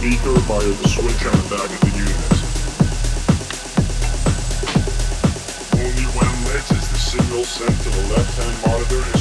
speaker via the switch on the back of the unit. Only when lit is the signal sent to the left-hand monitor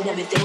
and everything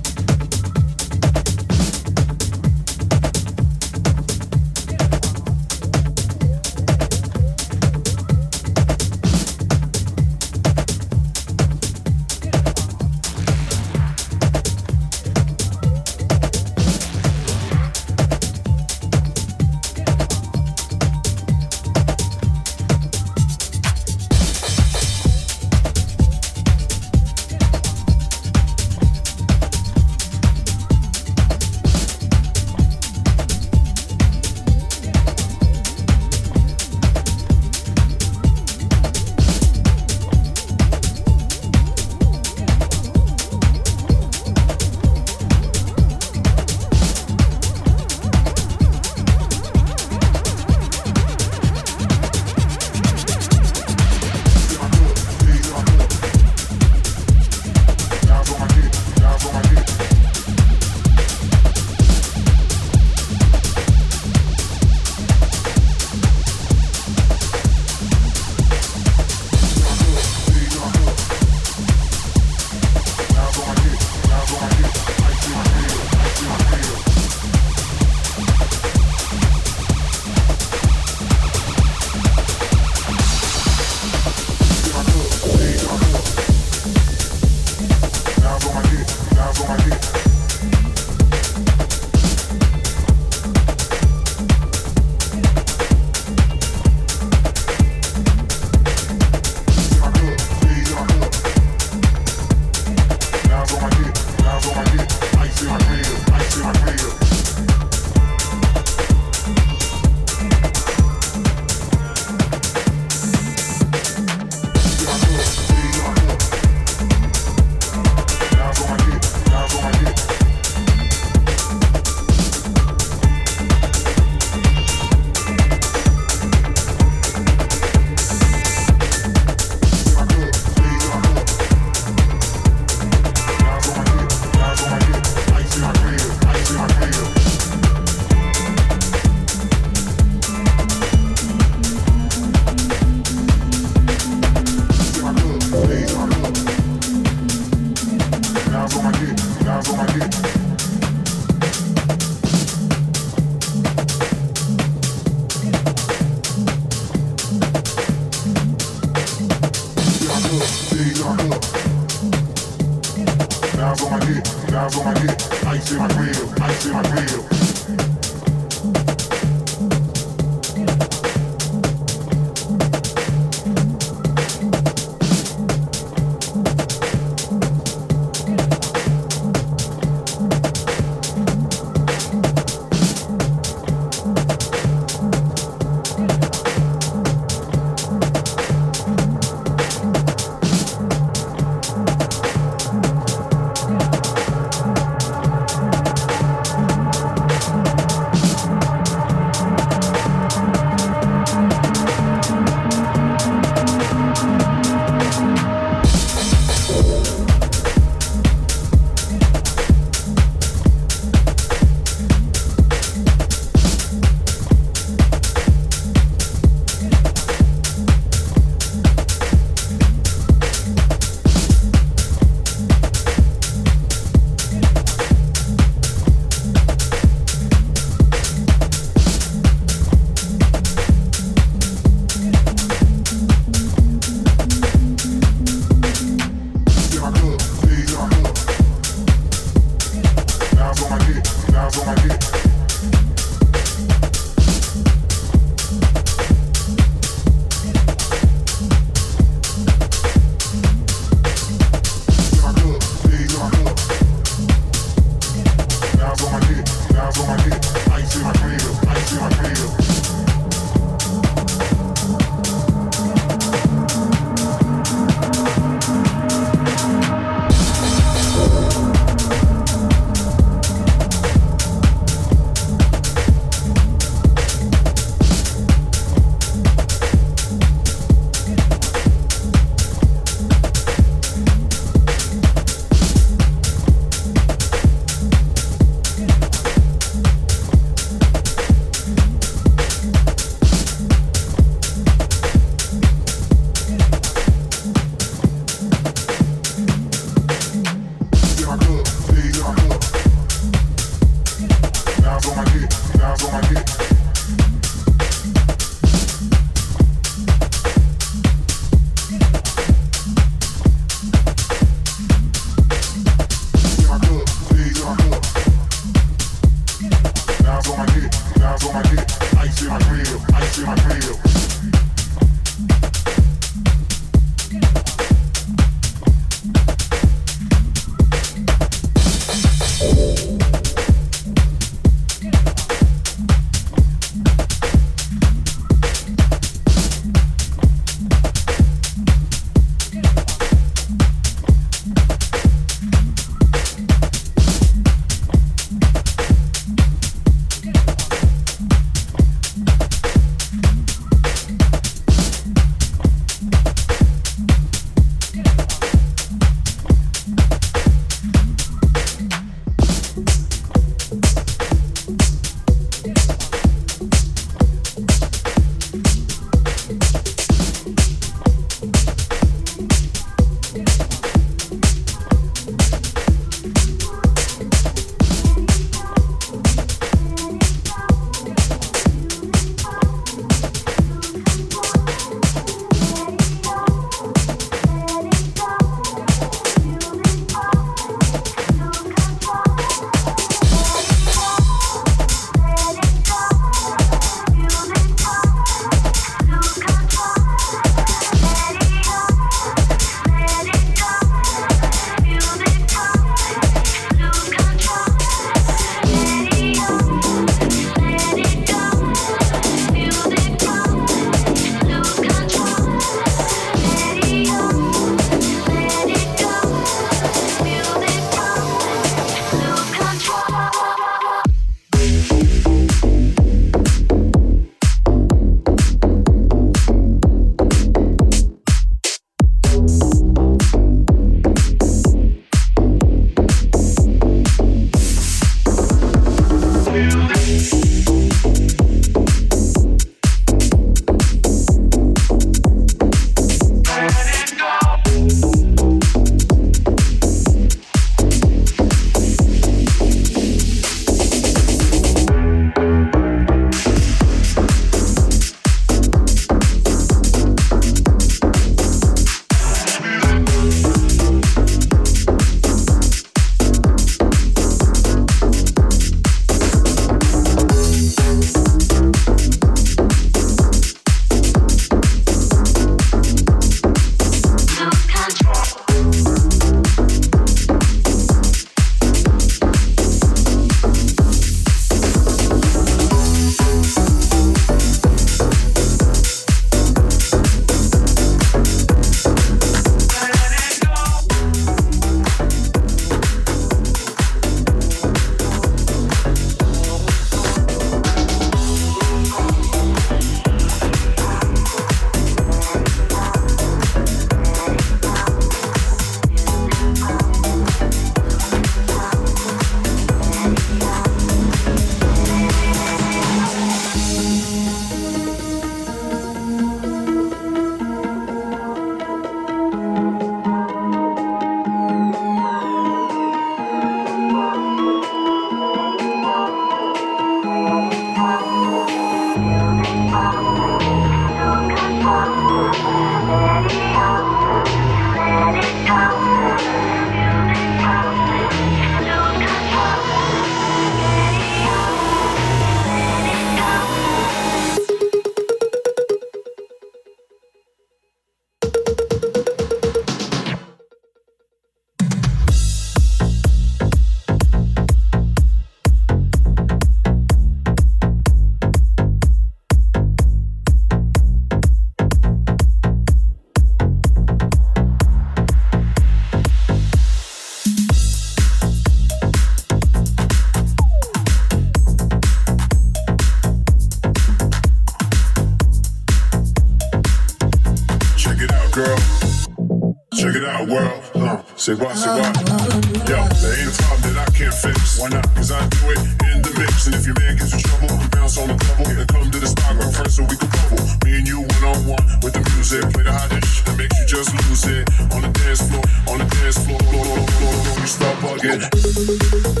start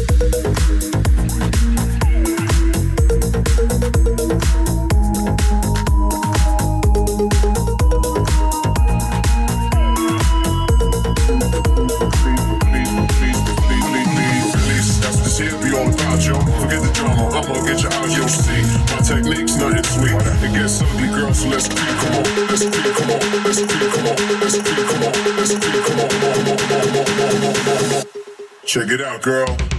Out, girl.